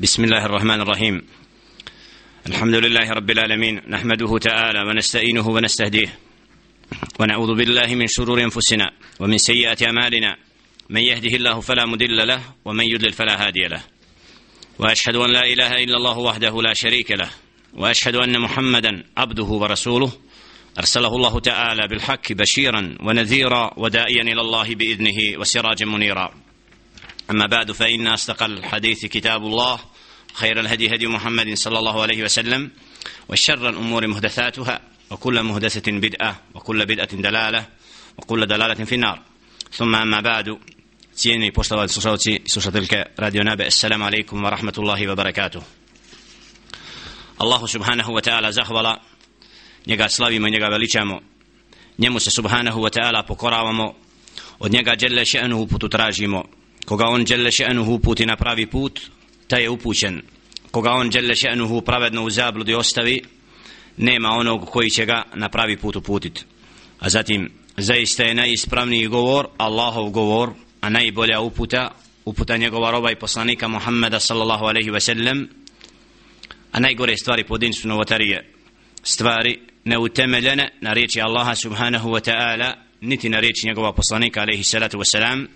بسم الله الرحمن الرحيم. الحمد لله رب العالمين نحمده تعالى ونستعينه ونستهديه ونعوذ بالله من شرور أنفسنا ومن سيئات أعمالنا. من يهده الله فلا مضل له ومن يضلل فلا هادي له. وأشهد أن لا إله إلا الله وحده لا شريك له وأشهد أن محمدا عبده ورسوله. أرسله الله تعالى بالحق بشيرا ونذيرا وداعيا إلى الله بإذنه وسراجا منيرا. أما بعد فإن أصدق الحديث كتاب الله خير الهدي هدي محمد صلى الله عليه وسلم وشر الأمور مهدثاتها وكل مهدثة بدأة وكل بدأة دلالة وكل دلالة في النار. ثم أما بعد تيني بوستوات سوشاوتي سوشاتلك راديو نابع. السلام عليكم ورحمة الله وبركاته. الله سبحانه وتعالى زخبلا نيغا سلاوي من نيغا بليشامو نيمو سبحانه وتعالى بقرامو ونيغا جل شأنه بتتراجمو koga on djelle še'nuhu puti na pravi put, ta je upućen, koga on djelle še'nuhu pravedno u zabludi ostavi, nema onog koji će ga na pravi put uputit. A zatim, zaista je najispravniji govor, Allahov govor, a najbolja uputa uputa njegova roba i poslanika Muhammeda sallallahu alaihi ve sellem. A najgore stvari po su novotarije. Stvari neutemeljene na riječi Allaha subhanahu wa ta'ala niti na riječi njegova poslanika alaihi salatu wa salam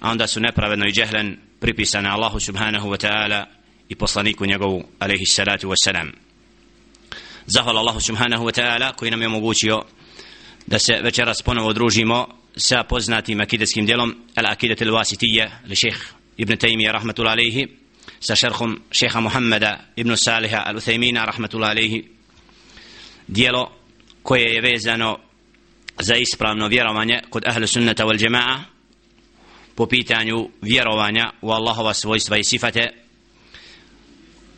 a onda su nepravedno i džehlen pripisane Allahu subhanahu wa ta'ala i poslaniku njegovu alaihi salatu wa salam. Zahvala Allahu subhanahu wa ta'ala koji nam je omogućio da se večeras ponovo družimo sa poznatim akidetskim djelom Al-Akidat al-Wasitija li šeheh Ibn Taymiyyah rahmatullahi alaihi sa šerhom šeha Muhammeda Ibn Saliha al-Uthaymina rahmatullahi alaihi. Dijelo koje je vezano za ispravno vjerovanje kod ahlu sunnata wal jama'a po pitanju vjerovanja u Allahova svojstva i sifate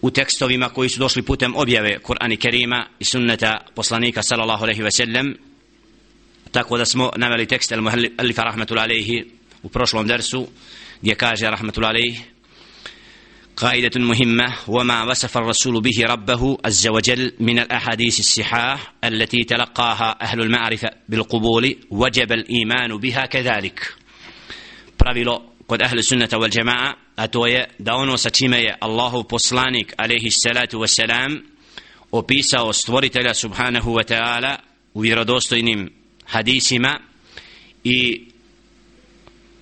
u tekstovima koji su došli putem objave Kur'ani Kerima i sunnata poslanika sallallahu alaihi wa sallam tako da smo naveli tekst al muhallifa rahmatul alejhi u prošlom dersu gdje kaže rahmatul alejhi قاعدة مهمة وما وصف الرسول به ربه عز وجل من الأحاديث الصحاح التي تلقاها أهل المعرفة بالقبول وجب الإيمان بها كذلك pravilo kod ahli sunnata wal jamaa a to je da ono sa čime je Allahu poslanik alaihi salatu wasalam opisao stvoritelja subhanahu wa ta'ala u vjerodostojnim hadisima i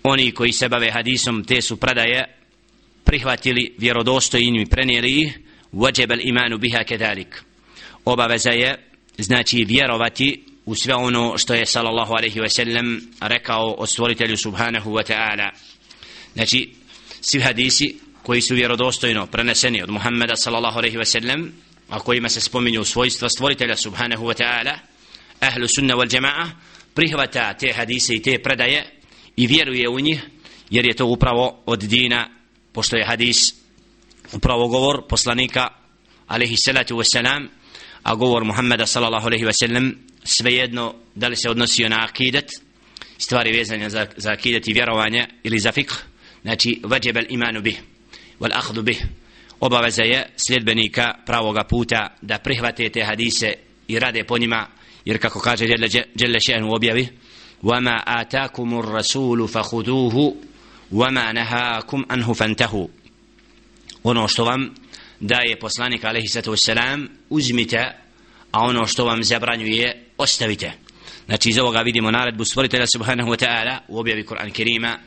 oni koji se bave hadisom te su predaje prihvatili vjerodostojnim i prenijeli ih wajib al imanu biha kedalik obaveza je znači vjerovati u sve ono što je sallallahu alaihi ve sellem rekao o stvoritelju subhanahu wa ta'ala. Znači svi hadisi koji su vjerodostojno preneseni od Muhammeda sallallahu alaihi ve sellem a kojima se spominju svojstva stvoritelja subhanahu wa ta'ala ahlu sunna wal jamaa prihvata te hadise i te predaje i vjeruje u njih jer je to upravo od dina pošto je hadis upravo govor poslanika alaihi salatu wasalam a govor Muhammeda sallallahu alaihi wasallam svejedno da li se odnosio na akidat stvari vezanja za, za akidat i vjerovanje ili za fikh znači vađeb al imanu bih wal ahdu bih obaveza je sljedbenika pravoga puta da prihvate te hadise i rade po njima jer kako kaže Jelle Še'an u objavi وَمَا آتَاكُمُ الرَّسُولُ فَخُدُوهُ وَمَا نَهَاكُمْ أَنْهُ فَانْتَهُ ono što vam daje poslanik alaihi sallatu wassalam uzmite a ono što vam zabranjuje ostavite. Znači iz ovoga vidimo naredbu stvoritelja subhanahu wa ta'ala u objavi Kur'an Kerima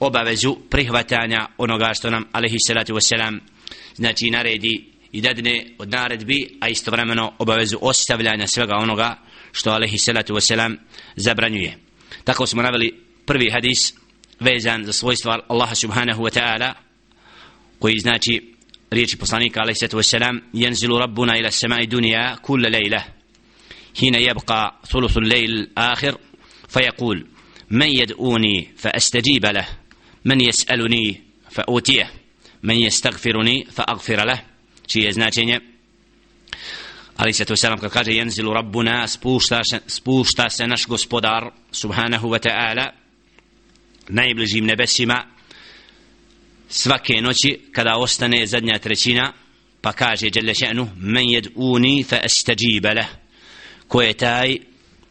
obavezu prihvatanja onoga što nam alaihi salatu wasalam znači naredi i dadne od naredbi a istovremeno obavezu ostavljanja svega onoga što alaihi salatu wasalam zabranjuje. Tako smo naveli prvi hadis vezan za svojstva Allaha subhanahu wa ta'ala koji znači riječi poslanika alaihi salatu wasalam jenzilu rabbuna ila samai dunija kulla lejla حين يبقى ثلث الليل الآخر فيقول من يدؤوني فأستجيب له من يسألني فأوتيه من يستغفرني فأغفر له. شيء يزناتين عليه الصلاة والسلام قد ينزل ربنا سبوشتا سنش غسبودار سبحانه وتعالى نائب لجيم نبسيما svake noći kada ostane zadnja trećina pa kaže جل شأنه من يدؤوني فأستجيب له ko je taj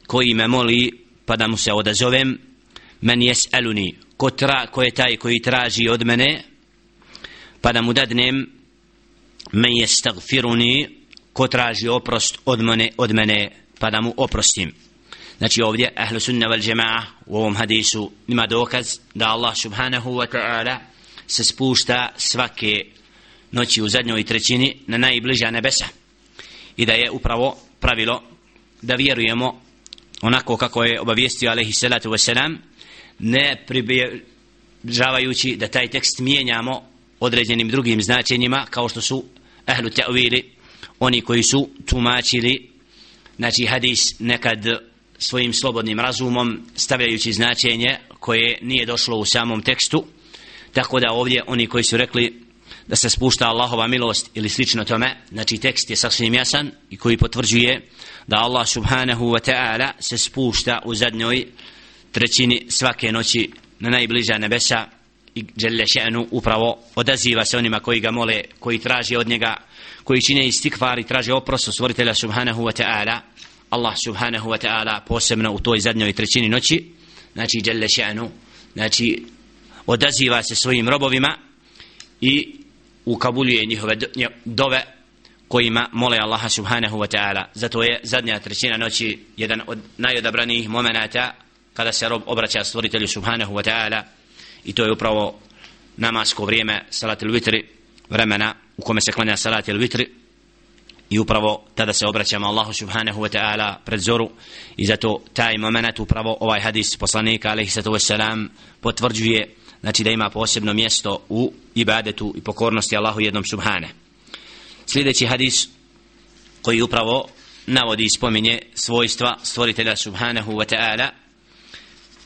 koji me moli pa da mu se odazovem? Men jes'aluni ko, tra, ko je taj koji traži od mene pa da mu dadnem? Men je stagfiruni ko traži oprost od mene, od mene pa da mu oprostim? Znači ovdje ahlu sunna val džema'a u ovom hadisu ima dokaz da Allah subhanahu wa ta'ala se spušta svake noći u zadnjoj trećini na najbliža nebesa i da je upravo pravilo da vjerujemo onako kako je obavijestio alaihi salatu wasalam ne približavajući da taj tekst mijenjamo određenim drugim značenjima kao što su ahlu ta'wili oni koji su tumačili znači hadis nekad svojim slobodnim razumom stavljajući značenje koje nije došlo u samom tekstu. Tako da ovdje oni koji su rekli da se spušta Allahova milost ili slično tome znači tekst je sasvim jasan i koji potvrđuje da Allah subhanahu wa ta'ala se spušta u zadnjoj trećini svake noći na najbliža nebesa i žele še'nu upravo odaziva se onima koji ga mole koji traži od njega koji čine istikvar i traže oprost od stvoritelja subhanahu wa ta'ala. Allah subhanahu wa ta'ala posebno u toj zadnjoj trećini noći znači žele še'nu znači odaziva se svojim robovima i ukabuljuje njihove dove kojima mole Allaha subhanahu wa ta'ala. Zato je zadnja trećina noći jedan od najodabranijih momenata kada se rob obraća stvoritelju subhanahu wa ta'ala. I to je upravo namasko vrijeme salatil vitri vremena u kome se klanja salatil vitri. I upravo tada se obraćamo Allahu subhanahu wa ta'ala pred zoru. I zato taj moment upravo ovaj hadis poslanika alaihi sato wasalam potvrđuje znači da ima posebno mjesto u ibadetu i pokornosti Allahu jednom subhane sljedeći hadis koji upravo navodi i spominje svojstva stvoritelja subhanahu wa ta'ala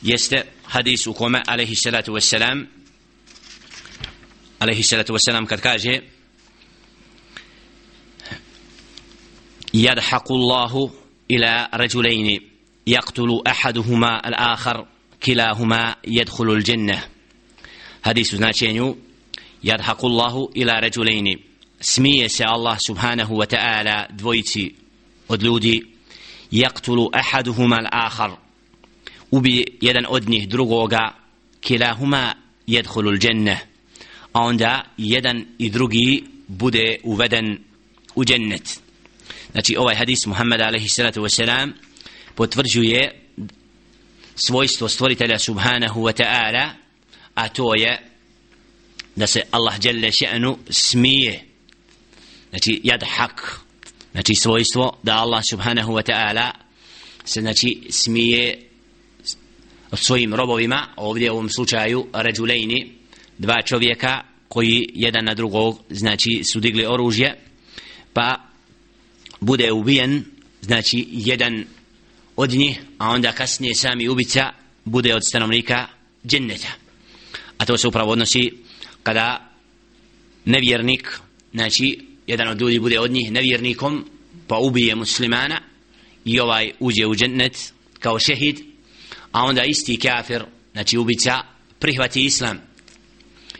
jeste hadis u kome alaihi salatu wassalam alaihi salatu wassalam kad kaže يضحك الله إلى رجلين يقتل أحدهما الآخر كلاهما يدخل الجنة حديث značenju يضحك الله إلى رجلين smije se Allah subhanahu wa ta'ala dvojici od ljudi. Yaqtulu ahaduhuma al-akhar. Ubi jedan od njih drugoga kilahuma yadkhulu al-jannah onda jedan i drugi bude uveden u džennet. Znači ovaj hadis Muhammed alejhi salatu ve potvrđuje svojstvo stvoritelja subhanahu wa ta'ala a to je da se Allah dželle še'nu smije znači jadhak znači svojstvo da Allah subhanahu wa ta'ala se znači smije svojim robovima. Ovdje u ovom slučaju ređulejni dva čovjeka koji jedan na drugog znači su digli oružje pa bude ubijen znači jedan od njih a onda kasnije sami ubica bude od stanovnika dženneta. A to se upravo odnosi kada nevjernik znači jedan od ljudi bude od njih nevjernikom pa ubije muslimana i ovaj uđe u džennet kao šehid a onda isti kafir znači ubica prihvati islam.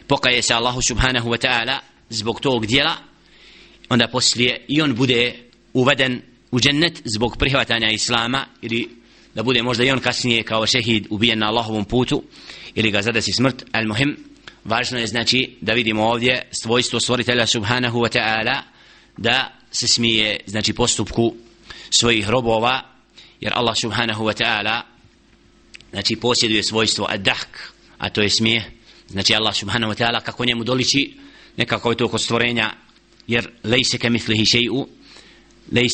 Pokaje se Allahu subhanahu wa ta'ala zbog tog dijela onda poslije i on bude uveden u džennet zbog prihvatanja islama ili da bude možda i on kasnije kao šehid ubijen na Allahovom putu ili ga zadesi smrt al muhim važno je znači da vidimo ovdje svojstvo stvoritelja subhanahu wa ta'ala da se smije znači postupku svojih robova jer Allah subhanahu wa ta'ala znači posjeduje svojstvo ad-dahk a to je smije znači Allah subhanahu wa ta'ala kako njemu doliči nekako je to kod stvorenja jer lejse ke mislihi šeju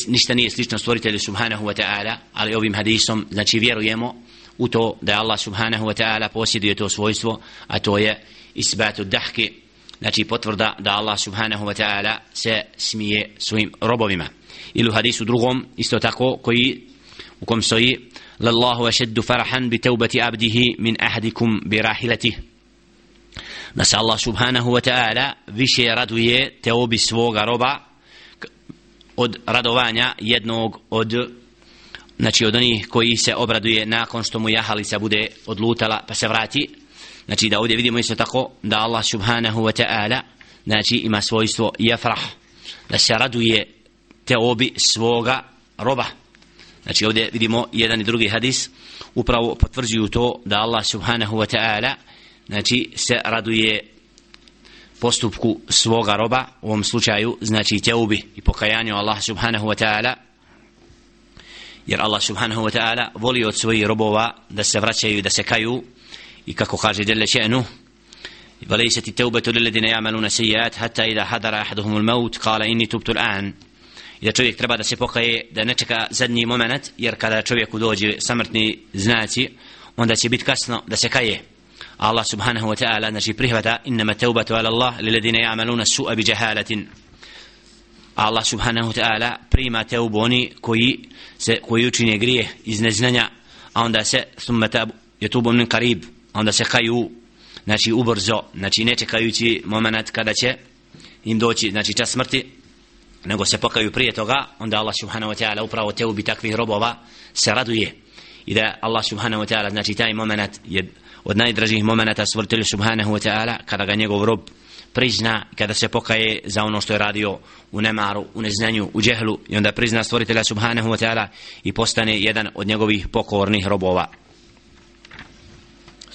ništa nije slično stvoritelju subhanahu wa ta'ala ali ovim hadisom znači vjerujemo u to da je Allah subhanahu wa ta'ala posjeduje to svojstvo, a to je isbatu dahke, znači potvrda da Allah subhanahu wa ta'ala se smije svojim robovima. Ili u hadisu drugom, isto tako, koji u kom stoji Lallahu ašeddu farahan bi teubati abdihi min ahadikum bi rahilatih. Da se Allah subhanahu wa ta'ala više raduje teobi svoga roba od radovanja jednog od znači od onih koji se obraduje nakon što mu jahalica bude odlutala pa se vrati. Znači da ovdje vidimo isto tako da Allah subhanahu wa ta'ala znači ima svojstvo jafrah da se raduje teobi svoga roba. Znači ovdje vidimo jedan i drugi hadis upravo potvrđuju to da Allah subhanahu wa ta'ala znači se raduje postupku svoga roba u ovom slučaju znači teubi i pokajanju Allah subhanahu wa ta'ala jer Allah subhanahu wa ta'ala voli od svojih robova da se vraćaju i da se kaju i kako kaže djelle še'nu وليست التوبة للذين يعملون سيئات حتى إذا حضر أحدهم الموت قال إني تبت الآن إذا čovjek treba da se pokaje da ne čeka zadnji moment jer kada čovjeku dođe samrtni znaci onda će biti kasno da se kaje Allah subhanahu wa ta'ala znači prihvata innama taubatu ala Allah liladine ya'maluna su'a bi jahalatin Allah subhanahu wa ta'ala prima teubu oni koji se koji učine grije iz neznanja a onda se thumma tabu yatubu min qarib onda se kaju znači ubrzo znači ne čekajući moment kada će im doći znači čas smrti nego se pokaju prije toga onda Allah subhanahu wa ta'ala upravo teubi takvih robova se raduje. I da Allah subhanahu wa ta'ala znači taj moment je od najdražih momenta stvoritelju subhanahu wa ta'ala kada ga njegov rob prizna kada se pokaje za ono što je radio u nemaru, u neznanju, u džehlu i onda prizna stvoritelja subhanahu wa ta'ala i postane jedan od njegovih pokornih robova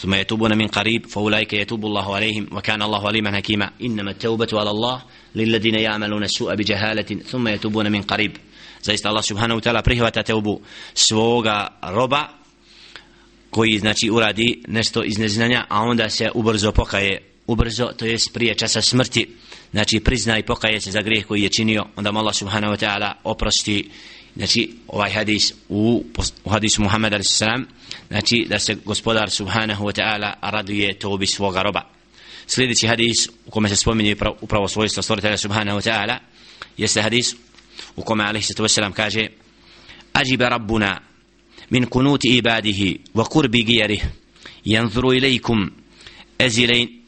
ثم يتوبون من قريب فأولئك يتوب الله عليهم وكان الله عليما حكيما إنما التوبة على الله للذين يعملون السوء بجهالة ثم يتوبون من قريب zaista Allah subhanahu wa ta'ala prihvata teubu svoga roba koji znači uradi nešto iz neznanja a onda se ubrzo pokaje ubrzo, to jest prije časa smrti, znači prizna i pokaje se za grijeh koji je činio, onda mu Allah subhanahu wa ta'ala oprosti, znači ovaj hadis u, u hadisu Muhammed a.s. znači da se gospodar subhanahu wa ta'ala raduje tobi svoga roba. Sljedeći hadis u kome se spominje upravo svojstvo stvoritelja subhanahu wa ta'ala jeste hadis u kome a.s. kaže Ajiba Rabbuna min kunuti ibadihi wa kurbi gijerih ينظر إليكم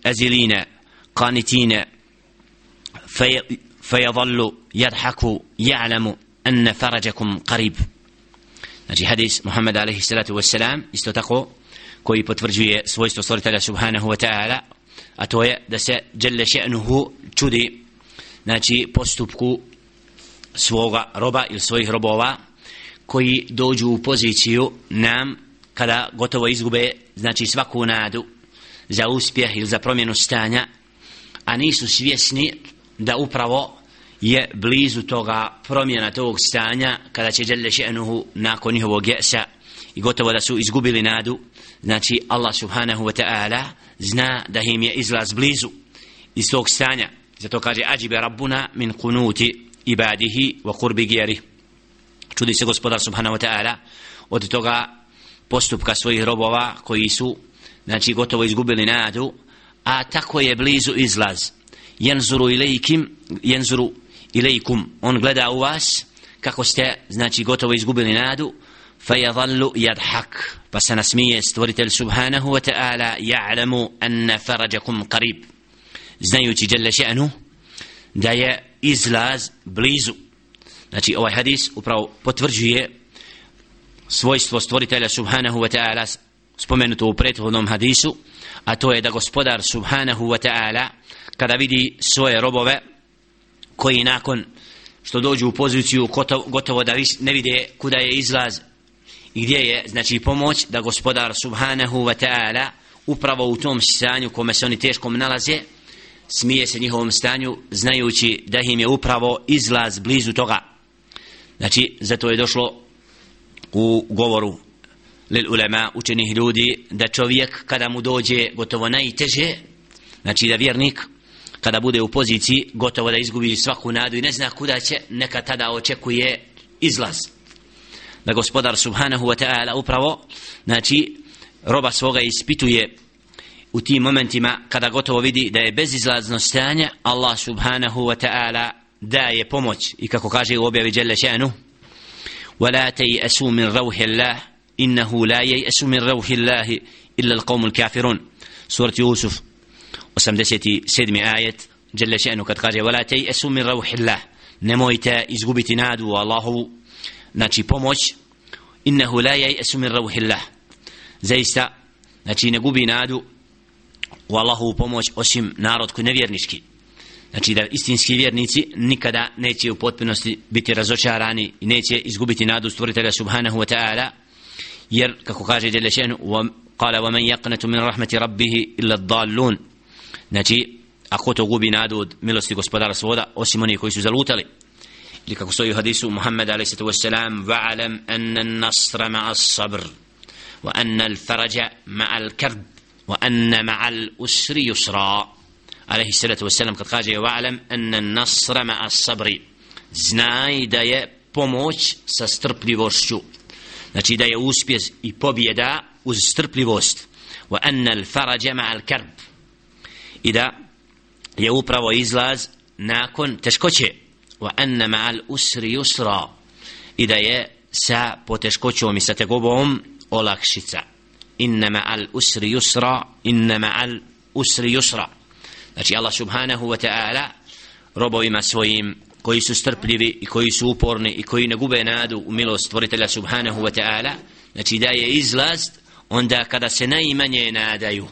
أزلين قانتين في فيظل يضحك يعلم أن فرجكم قريب Znači hadis Muhammed alaihi salatu wassalam isto tako koji potvrđuje svojstvo stvoritelja subhanahu wa ta'ala a to je da se djelle še'nuhu čudi znači postupku svoga roba ili svojih robova koji dođu u poziciju nam kada gotovo izgube znači svaku nadu za uspjeh ili za promjenu stanja a nisu svjesni da upravo je blizu toga promjena tog stanja kada će Đelle še'nuhu nakon njihovog jesa i gotovo da su izgubili nadu. Znači Allah subhanahu wa ta'ala zna da im je izlaz blizu iz tog stanja. Zato kaže ađibe rabbuna min kunuti ibadihi wa kurbi gjerih čudi se gospodar subhanahu wa ta'ala od toga postupka svojih robova koji su znači gotovo izgubili nadu a tako je blizu izlaz jenzuru ilaikim jenzuru ilaikum on gleda u vas kako ste znači gotovo izgubili nadu فيظل يضحك بس نسميه stvoritelj subhanahu wa ta'ala ya'lamu anna farajakum qarib znajući jalla še'nu da je izlaz blizu Znači ovaj hadis upravo potvrđuje svojstvo stvoritelja subhanahu wa ta'ala spomenuto u prethodnom hadisu a to je da gospodar subhanahu wa ta'ala kada vidi svoje robove koji nakon što dođu u poziciju gotovo, gotovo da ne vide kuda je izlaz i gdje je znači pomoć da gospodar subhanahu wa ta'ala upravo u tom stanju kome se oni teškom nalaze smije se njihovom stanju znajući da im je upravo izlaz blizu toga. Znači, zato je došlo u govoru lil ulema učenih ljudi da čovjek kada mu dođe gotovo najteže, znači da vjernik kada bude u poziciji gotovo da izgubi svaku nadu i ne zna kuda će, neka tada očekuje izlaz. Da gospodar subhanahu wa ta'ala upravo, znači, roba svoga ispituje u tim momentima kada gotovo vidi da je bezizlazno stanje, Allah subhanahu wa ta'ala daje pomoć i kako kaže u objavi Jelle še'nu ولا تيأسوا من روح الله إنه لا ييأس من روح الله إلا القوم الكافرون سورة يوسف وسمدسيتي سيدمي آية جل شأنه قد قال ولا تيأسوا من روح الله نمويتا إزغبت نادو والله ناتي pomoć إنه لا ييأس من روح الله zaista znači ne gubi nadu u Allahovu pomoć osim narod koji nevjernički znači da istinski vjernici nikada neće u potpunosti biti razočarani i neće izgubiti nadu stvoritelja subhanahu wa ta'ala jer kako kaže Đelešenu قال ومن يقنت من رحمة ربه إلا الضالون znači a ko to gubi nadu od milosti gospodara svoda osim oni koji su zalutali ili kako stoji u hadisu Muhammed a.s. va'alam anna nasra ma'a sabr wa anna al-faraja ma'a al-karb wa anna ma'a al-usri yusra alaihi salatu wasalam kad kaže wa'alam anna nasra ma'a sabri znaj da je pomoć sa strpljivošću znači da je uspjeh i pobjeda uz strpljivost. Wa anna al-faraja ma'a al-karb. I da je upravo izlaz nakon teškoće. Wa anna ma'al usri yusra. I da je sa poteškoćom i sa tegobom olakšica. Inna ma'al usri yusra inna ma'al usri yusra. Znači Allah subhanahu wa ta'ala robovima svojim koji su strpljivi i koji su uporni i koji ne gube nadu u milost stvoritelja subhanahu wa ta'ala znači da je izlaz onda kada se najmanje nadaju.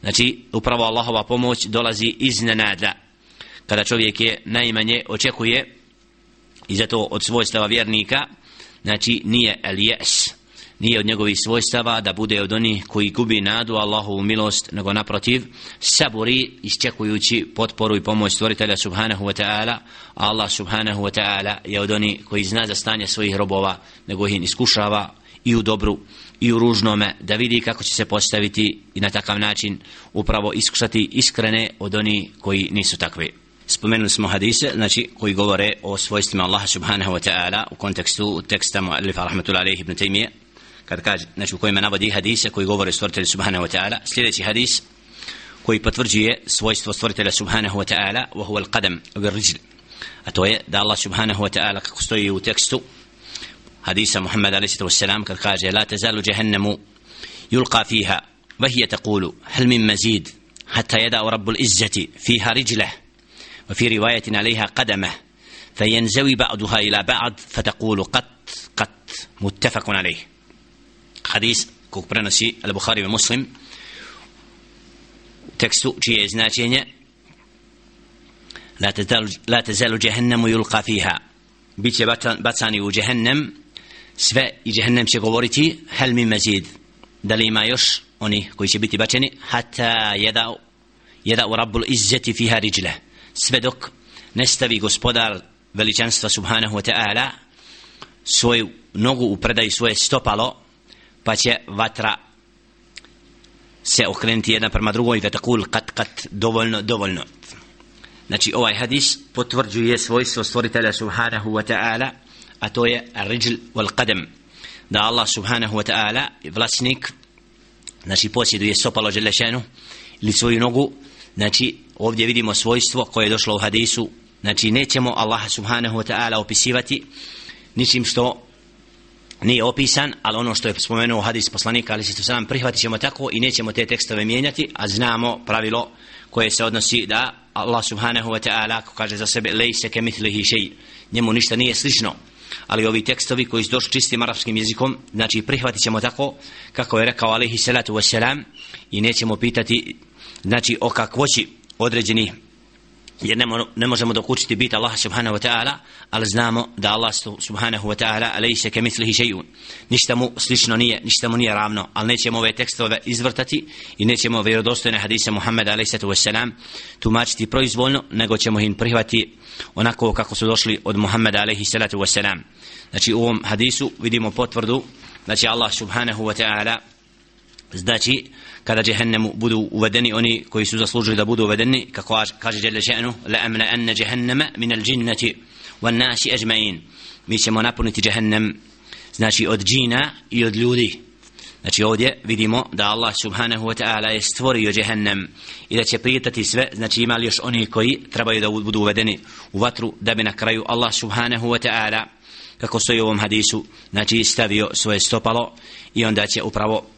Znači upravo Allahova pomoć dolazi iznenada kada čovjek je najmanje očekuje i zato od svojstava vjernika znači nije el jes nije od njegovih svojstava da bude od onih koji gubi nadu Allahovu milost nego naprotiv saburi isčekujući potporu i pomoć stvoritelja subhanahu wa ta'ala. Allah subhanahu wa ta'ala je od onih koji zna za stanje svojih robova nego ih iskušava i u dobru i u ružnome da vidi kako će se postaviti i na takav način upravo iskušati iskrene od onih koji nisu takvi. Spomenuli smo hadise znači koji govore o svojstvima Allaha subhanahu wa ta'ala u kontekstu teksta muallifa rahmatullahi ibn Taymiyyah kad kaže znači u kojima navodi hadise koji govore o stvoritelju subhanahu wa ta'ala sljedeći hadis koji potvrđuje svojstvo stvoritelja subhanahu wa ta'ala wa huwa al-qadam wa rijl a to je da Allah subhanahu wa ta'ala kako stoji u tekstu حديث محمد عليه الصلاة والسلام قد قال لا تزال جهنم يلقى فيها وهي تقول هل من مزيد حتى يدع رب العزة فيها رجله وفي رواية عليها قدمه فينزوي بعضها إلى بعض فتقول قط قط متفق عليه hadis kog prenosi al-Bukhari i Muslim tekstu čije je značenje la tezalu jahennemu yulqa fiha. Biće bacani u jahennem sve i jahennem će govoriti hel mi mazid. Da li ima još oni koji će biti bačeni? Hatta jeda jeda u rabbul izzeti fiha riđle sve dok nestavi gospodar veličanstva subhanahu wa ta'ala svoju nogu upredaj svoje stopalo pa će vatra se okrenuti jedna prema drugoj i takul kat kat dovoljno dovoljno. Znači ovaj hadis potvrđuje svojstvo stvoritelja subhanahu wa ta'ala a to je rijl wal qadam. Da Allah subhanahu wa ta'ala vlasnik znači posjeduje sopalo želešenu ili svoju nogu znači ovdje vidimo svojstvo koje je došlo u hadisu. Znači nećemo Allaha subhanahu wa ta'ala opisivati ničim što nije opisan, ali ono što je spomenuo hadis poslanika, ali se sam prihvatit ćemo tako i nećemo te tekstove mijenjati, a znamo pravilo koje se odnosi da Allah subhanahu wa ta'ala, kaže za sebe, lej se ke mitlihi šeji, njemu ništa nije slično, ali ovi tekstovi koji su došli čistim arapskim jezikom znači prihvatit ćemo tako kako je rekao alaihi salatu wasalam i nećemo pitati znači o kakvoći određenih jer ne, ne možemo dokučiti bit Allah subhanahu wa ta'ala ali znamo da Allah subhanahu wa ta'ala alaihi se mislihi šejun. Ništa mu slično nije ništa mu nije ravno ali nećemo ove tekstove izvrtati i nećemo vjerodostojne hadise Muhammeda alaihi sallatu wasalam tumačiti proizvoljno nego ćemo im prihvati onako kako su došli od Muhammeda alaihi sallatu wasalam znači u ovom hadisu vidimo potvrdu znači Allah subhanahu wa ta'ala znači kada jehennemu budu uvedeni oni koji su zaslužili da budu uvedeni kako kaže Jelle še'nu la amna anna jehennema min al jinnati wan nasi ajma'in. Mi ćemo napuniti jehennem znači od džina i od ljudi. Znači ovdje vidimo da Allah subhanahu wa ta'ala je stvorio jehennem i da će prijetati sve znači imali još oni koji trebaju da budu uvedeni u vatru da bi na kraju Allah subhanahu wa ta'ala kako stoji u ovom hadisu znači stavio svoje stopalo i onda će upravo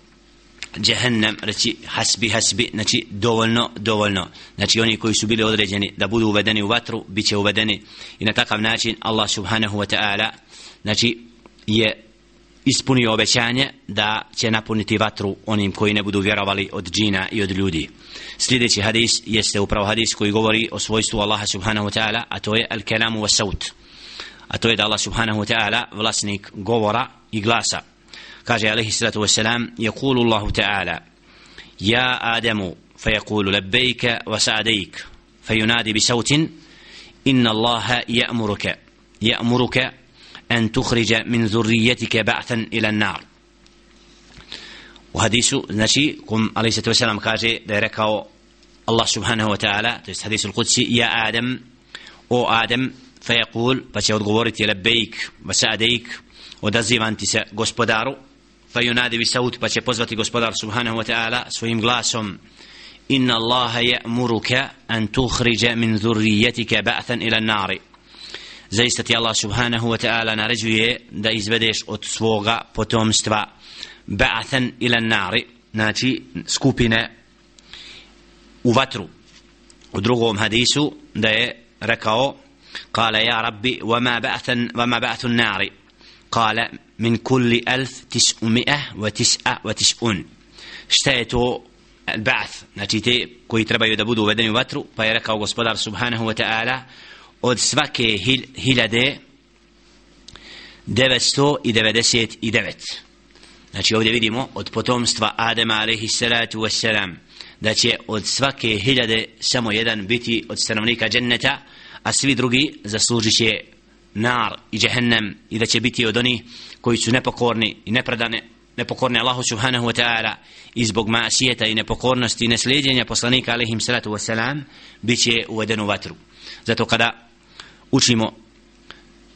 džehennem reći hasbi hasbi znači dovoljno dovoljno. Znači oni koji su bili određeni da budu uvedeni u vatru bit će uvedeni. I na takav način Allah subhanahu wa ta'ala znači je ispunio obećanje da će napuniti vatru onim koji ne budu vjerovali od džina i od ljudi. Sljedeći hadis jeste upravo hadis koji govori o svojstvu Allaha subhanahu wa ta'ala a to je al kelamu wa saut. A to je da Allah subhanahu wa ta'ala vlasnik govora i glasa. Kaže alaihi salatu wasalam يقول الله تعالى يا آدم فيقول لبيك وسعديك فينادي بصوت إن الله يأمرك يأمرك أن تخرج من ذريتك بعثا إلى النار. وحديث نشي قم عليه الصلاة والسلام كاجي ديركاو الله سبحانه وتعالى حديث القدسي يا آدم أو آدم فيقول فشي odgovoriti لبيك وسأديك odazivam ti se gospodaru pa yunadi bi saut pa će pozvati gospodar subhanahu wa ta'ala svojim glasom inna allaha ya'muruka an tukhrija min dhurriyyatika ba'than ila an-nar zaista ti Allah subhanahu wa ta'ala naređuje da izvedeš od svoga potomstva ba'athan ila nari znači skupine u vatru u drugom hadisu da je rekao قال يا ربي وما بعث وما بعث النار قال min kulli elf tis umi'ah wa tis a wa tis šta je to ba'th? Znači te koji trebaju da budu uvedeni u vatru pa je rekao gospodar subhanahu wa ta'ala od svake hil, hiljade 999 znači ovdje vidimo od potomstva Adema alaihi salatu wassalam da će od svake hiljade samo jedan biti od stanovnika dženneta a svi drugi zaslužit će nar i džehennem i da će biti od onih koji su nepokorni i nepredane nepokorni Allahu subhanahu wa ta'ala i zbog masijeta i nepokornosti i neslijedjenja poslanika alaihim salatu wassalam bit će uveden u vatru. Zato kada učimo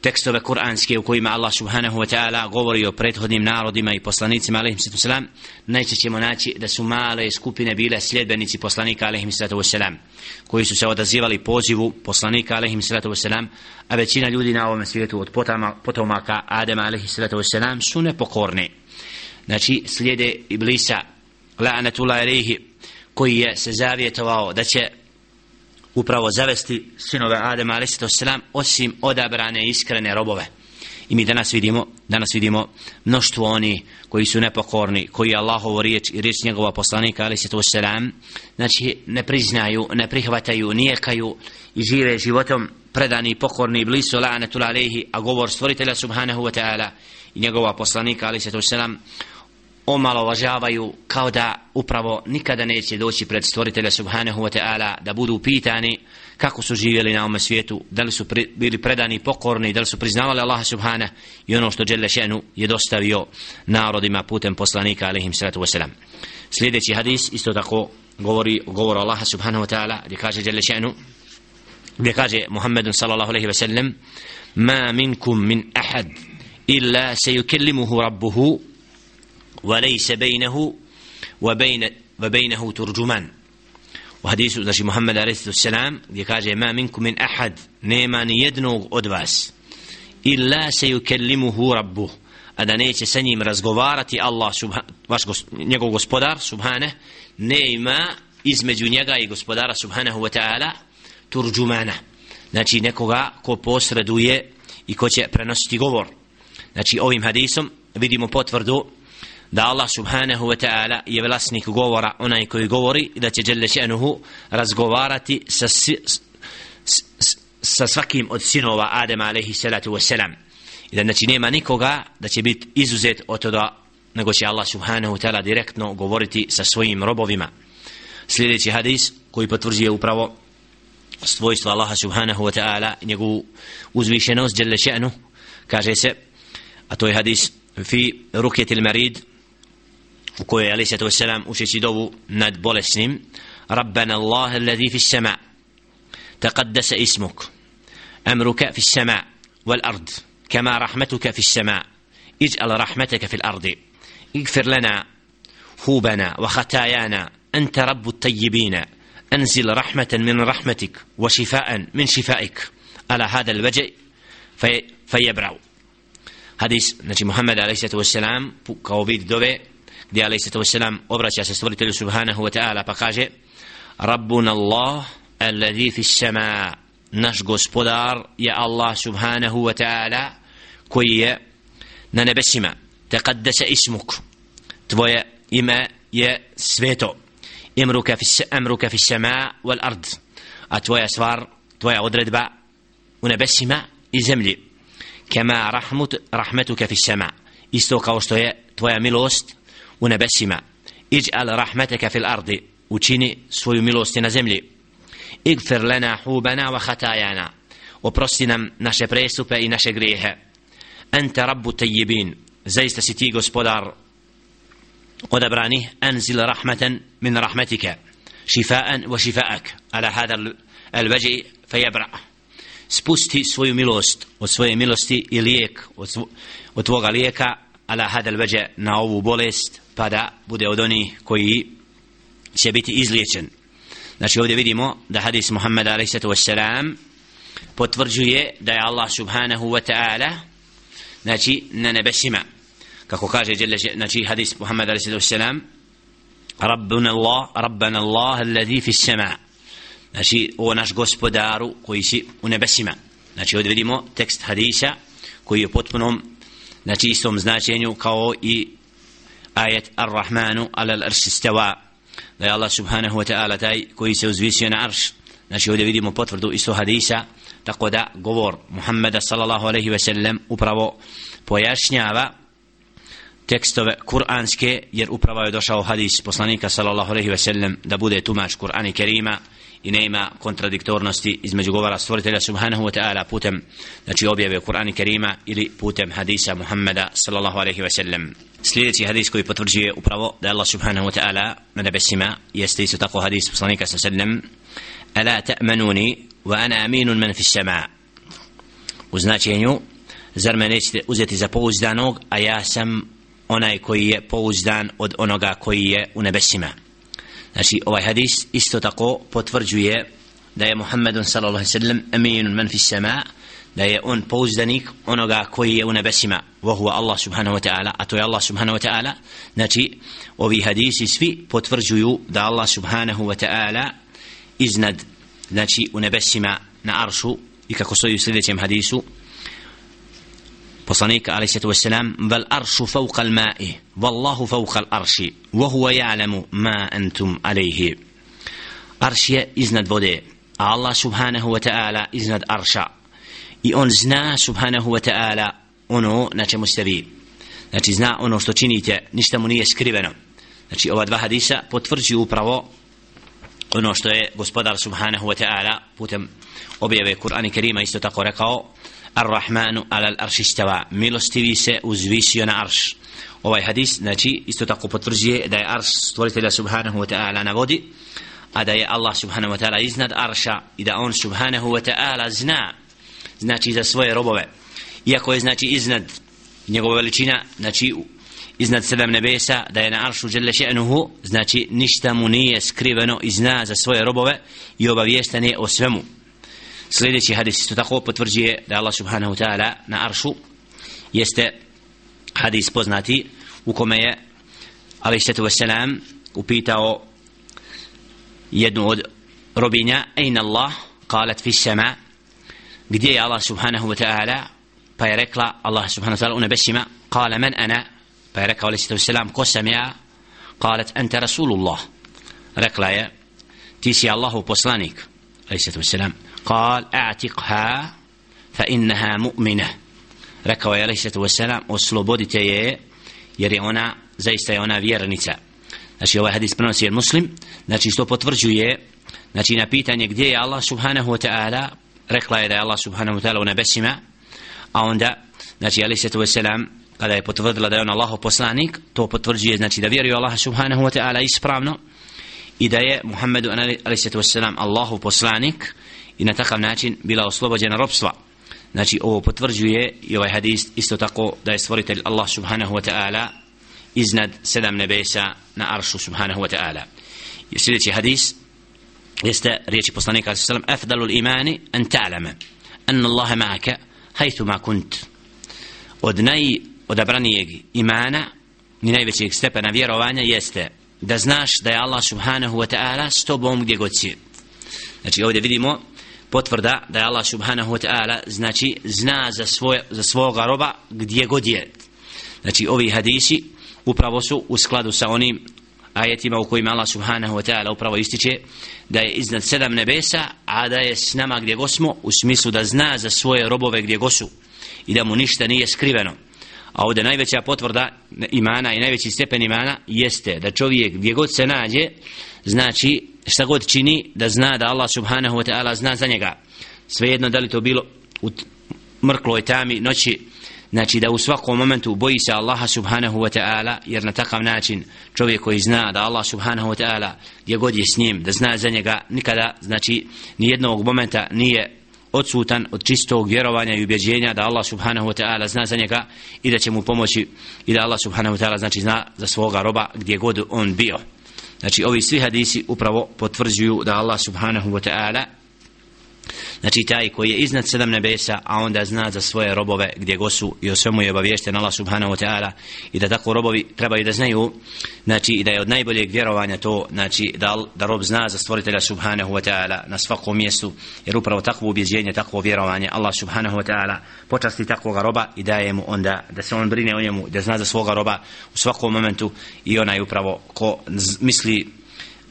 tekstove kuranske u kojima Allah subhanahu wa ta'ala govori o prethodnim narodima i poslanicima alaihim sallatu wasalam najčešće ćemo naći da su male skupine bile sljedbenici poslanika alaihim sallatu wasalam koji su se odazivali pozivu poslanika alaihim sallatu wasalam a većina ljudi na ovom svijetu od potama, potomaka Adama alaihim sallatu wasalam su nepokorni. Znači slijede Iblisa la'anatullah alaihi koji je se zavjetovao da će upravo zavesti sinove Adema a.s. osim odabrane iskrene robove. I mi danas vidimo, danas vidimo mnoštvo oni koji su nepokorni, koji Allahovo riječ i riječ njegova poslanika a.s. znači ne priznaju, ne prihvataju, nijekaju i žive životom predani i pokorni i blisu la'anatul alaihi, a govor stvoritelja subhanahu wa ta'ala i njegova poslanika a.s omalovažavaju kao da upravo nikada neće doći pred stvoritelja subhanahu wa ta'ala da budu pitani kako su živjeli na ovom svijetu da li su pri, bili predani pokorni da li su priznavali Allaha subhana. I ono što Đele Šenu je dostavio narodima putem poslanika alaihim salatu wasalam. Sljedeći hadis isto tako govori govor Allaha subhanahu wa ta'ala gdje kaže Đele Šenu gdje kaže Muhammedun sallallahu alaihi wa sallam ma minkum min ahad illa se yukellimuhu rabbuhu وليس بينه وبين وبينه ترجمان وحديث znači Muhammed عليه الصلاه والسلام gdje kaže ma minkum min ahad nema ni jednog od vas illa sayukallimuhu rabbuh a da neće sa njim razgovarati Allah subhan, vaš gos, njegov gospodar subhane ne ima između njega i gospodara subhanahu wa ta'ala turđumana znači nekoga ko posreduje i ko će prenositi govor znači ovim hadisom vidimo potvrdu da Allah subhanahu wa ta'ala je vlasnik govora onaj koji govori da će Jelle še'nuhu razgovarati sa, sa svakim od sinova Adema alaihi salatu wa salam i da znači nema nikoga da će biti izuzet od toga nego će Allah subhanahu wa ta'ala direktno govoriti sa svojim robovima. Sljedeći hadis koji potvrđuje upravo svojstvo Allaha subhanahu wa ta'ala njegovu uzvišenost Jelle Šenuhu kaže se a to je hadis fi رقية marid u kojoj je alaihi wasalam učeći dovu nad bolesnim Rabbana Allah alladhi fi sama تقدس اسمك أمرك في السماء والأرض كما رحمتك في السماء اجعل رحمتك في الأرض اغفر لنا خوبنا وخطايانا أنت رب الطيبين أنزل رحمة من رحمتك وشفاء من شفائك على هذا الوجه في فيبرع حديث نجي محمد عليه الصلاة والسلام vid dove gdje alaih sato wasalam obraća se stvoritelju subhanahu wa ta'ala pa kaže Rabbuna Allah alladhi fi sama. Naš gospodar je Allah subhanahu wa ta'ala koji je na nebesima. Taqaddasa ismuk. Tvoje ime je sveto. Imruka fi amruka fi sama wal ard. A tvoja stvar tvoja odredba u nebesima i zemlji. Kama rahmut rahmetuka fi sama. Isto kao što je tvoja milost u nebesima iđ'al rahmeteka fil ardi učini svoju milost na zemlji igfir lana hubana wa khatajana oprosti nam naše prestupe i naše grijehe anta rabbu tayyibin zaista si ti gospodar odabrani anzil rahmatan min rahmatika شفاء وشفاءك على هذا الوجه فيبرأ spusti svoju milost od svoje milosti i lijek od tvoga lijeka ala hadal veđe na ovu bolest pa da bude od onih koji će biti izliječen znači ovdje vidimo da hadis Muhammed a.s. potvrđuje da je Allah subhanahu wa ta'ala znači na nebesima kako kaže znači hadis Muhammed a.s. Rabbuna Allah Rabbana Allah alladhi fi sama znači o naš gospodaru koji si u nebesima znači ovdje vidimo tekst hadisa koji je potpunom znači istom značenju kao i ajet Ar-Rahmanu ala l-arš stava da je Allah subhanahu wa ta'ala taj koji se uzvisio na arš. Znači ovdje vidimo potvrdu isto hadisa tako da govor Muhammeda sallallahu alaihi ve sellem upravo pojašnjava tekstove kuranske jer upravo je došao hadis poslanika sallallahu alejhi ve sellem da bude tumač Kur'ana Kerima i nema kontradiktornosti između govora stvoritelja subhanahu wa ta'ala putem znači objave Kur'ana Kerima ili putem hadisa Muhammeda sallallahu alejhi ve sellem sljedeći hadis koji potvrđuje upravo da Allah subhanahu wa ta'ala na nebesima jeste isto tako hadis poslanika sallallahu alejhi ve sellem ala ta'manuni wa ana aminun man fi sama u značenju zar me nećete uzeti za pouzdanog a ja sam onaj koji je pouzdan od onoga koji je u nebesima. Znači ovaj hadis isto tako potvrđuje da je Muhammedun sallallahu alaihi sallam aminun man fi sama da je on pouzdanik onoga koji je u nebesima. Wa huwa Allah subhanahu wa ta'ala a to je Allah subhanahu wa ta'ala. Znači ovi hadisi svi potvrđuju da Allah subhanahu wa ta'ala iznad znači u nebesima na aršu i kako stoji u sljedećem hadisu. Poslanik ali se to selam vel arshu fawqa al ma'i wallahu fawqa al arshi wa huwa ya'lamu ma antum alayhi. Arsh je iznad vode a Allah subhanahu wa ta'ala iznad arsha i on zna subhanahu wa ta'ala ono na čemu ste vi. Znači zna ono što činite ništa mu nije skriveno. Znači ova dva hadisa potvrđuju upravo ono što je gospodar subhanahu wa ta'ala putem objave Kur'ana Kerima isto tako rekao Ar-Rahmanu ala al-arš milostivi se uzvisio na arš. Ovaj hadis znači isto tako potvrđuje da je arš stvoritelja subhanahu wa ta'ala na vodi a da je Allah subhanahu wa ta'ala iznad arša i da on subhanahu wa ta'ala zna znači za svoje robove. Iako je znači iznad njegova veličina znači iznad sedam nebesa da je na aršu žele še'nuhu znači ništa mu nije skriveno i zna za svoje robove i obavijestane o svemu. Sljedeći hadis isto tako potvrđuje da Allah subhanahu ta'ala na aršu jeste hadis poznati u kome je alaih sallatu upitao jednu od robinja ejna Allah? Kalat fi sama gdje je Allah subhanahu wa ta'ala? Pa je rekla Allah subhanahu wa ta'ala u nebesima kala men ana? Pa je rekao alaihi sallam ko sam ja? Kalat ente rasulullah. Rekla je ti si Allahu poslanik. Alaihi sallam kal a'tiqha fa innaha mu'mina rekao je alaihi sallam oslobodite je jer je ona zaista je ona vjernica. Znači ovaj hadis prenosi je muslim znači što potvrđuje znači na pitanje gdje je Allah subhanahu wa ta'ala rekla je da je Allah subhanahu wa ta'ala u nebesima a onda znači alaihi wasalam kada je potvrdila da je on Allahov poslanik to potvrđuje znači da vjeruje Allah subhanahu wa ta'ala ispravno i da je Muhammedu alaihi wasalam Allahov poslanik i na takav način bila oslobođena robstva znači ovo potvrđuje i ovaj hadis isto tako da je stvoritelj Allah subhanahu wa ta'ala iznad sedam nebesa na aršu subhanahu wa ta'ala. Sljedeći hadis jeste riječi poslanika sallam afdalul imani an ta'lama anna Allahe ma'aka hajthu ma kunt. Od naj odabranijeg imana ni najvećeg stepena vjerovanja jeste da znaš da je Allah subhanahu wa ta'ala s tobom gdje god si. Znači ovdje vidimo potvrda da je Allah subhanahu wa ta'ala znači zna za, svoje, za svoga roba gdje god je. Znači ovi hadisi upravo su u skladu sa onim ajetima u kojima Allah subhanahu wa ta'ala upravo ističe da je iznad sedam nebesa a da je s nama gdje go smo u smislu da zna za svoje robove gdje go su i da mu ništa nije skriveno. A ovdje najveća potvrda imana i najveći stepen imana jeste da čovjek gdje god se nađe znači šta god čini da zna da Allah subhanahu wa ta'ala zna za njega. Svejedno da li to bilo u mrkloj tami noći znači da u svakom momentu boji se Allaha subhanahu wa ta'ala jer na takav način čovjek koji zna da Allah subhanahu wa ta'ala je god je s njim da zna za njega nikada znači ni jednog momenta nije odsutan od čistog vjerovanja i ubjeđenja da Allah subhanahu wa ta'ala zna za njega i da će mu pomoći i da Allah subhanahu wa ta'ala znači zna za svoga roba gdje god on bio. Znači ovi svi hadisi upravo potvrđuju da Allah subhanahu wa ta'ala znači taj koji je iznad sedam nebesa a onda zna za svoje robove gdje go su i o svemu je obaviješten Allah subhanahu wa ta'ala i da tako robovi trebaju da znaju znači i da je od najboljeg vjerovanja to znači da, da rob zna za stvoritelja subhanahu wa ta'ala na svakom mjestu jer upravo takvo ubjeđenje takvo vjerovanje Allah subhanahu wa ta'ala počasti takvoga roba i daje mu onda da se on brine o njemu da zna za svoga roba u svakom momentu i onaj upravo ko misli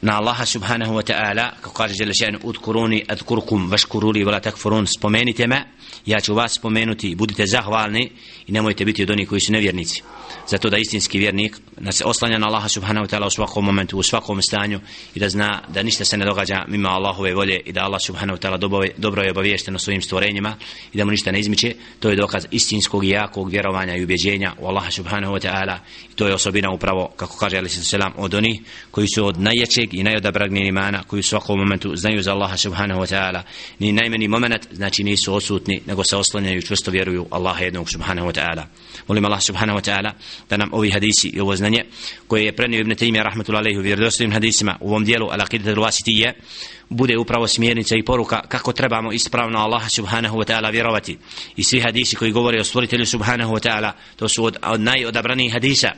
na Allaha subhanahu wa ta'ala kako kaže žele še'an udkuruni adkurkum vaškuruli vala takfurun. Spomenite me ja ću vas spomenuti budite zahvalni i nemojte biti od onih koji su nevjernici. Zato da istinski vjernik da se oslanja na Allaha subhanahu wa ta'ala u svakom momentu u svakom stanju i da zna da ništa se ne događa mimo Allahove volje i da Allah subhanahu wa ta'ala dobro je obaviješteno svojim stvorenjima i da mu ništa ne izmiče. To je dokaz istinskog i jakog vjerovanja i ubjeđenja u Allaha subhanahu wa ta'ala i to je osobina upravo kako kaže Ali sallam od onih koji su od najjačeg i najodabragnijeg imana koji u svakom momentu znaju za Allaha subhanahu wa ta'ala. Ni najmeni moment znači nisu odsutni nego se oslanjaju čvrsto vjeruju Allaha jednog subhanahu wa ta'ala. Molim Allah subhanahu wa ta'ala da nam ovi hadisi i ovo znanje koje je prenio Ibn Taymiyyah rahmetullahi alejhi u vjerodostojnim hadisima u ovom dijelu Al-Aqidat al-wasitiyya bude upravo smjernica i poruka kako trebamo ispravno Allaha subhanahu wa ta'ala vjerovati. I svi hadisi koji govore o stvoritelju subhanahu wa ta'ala to su od, od najodabranijih hadisa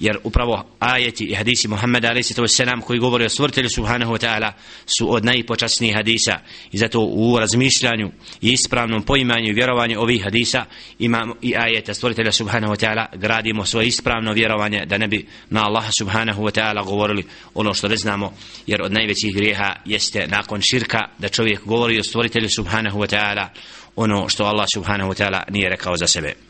jer upravo ajeti i hadisi Muhammeda alaihi sallam koji govori o stvoritelju subhanahu wa ta'ala su od najpočasnijih hadisa. I zato u razmišljanju i ispravnom poimanju i vjerovanju ovih hadisa imamo i ajeta stvoritelja subhanahu wa ta'ala gradimo svoje ispravno vjerovanje da ne bi na Allaha subhanahu wa ta'ala govorili ono što ne znamo jer od najvećih grijeha jeste nakon širka da čovjek govori o stvoritelju subhanahu wa ta'ala ono što Allah subhanahu wa ta'ala nije rekao za sebe.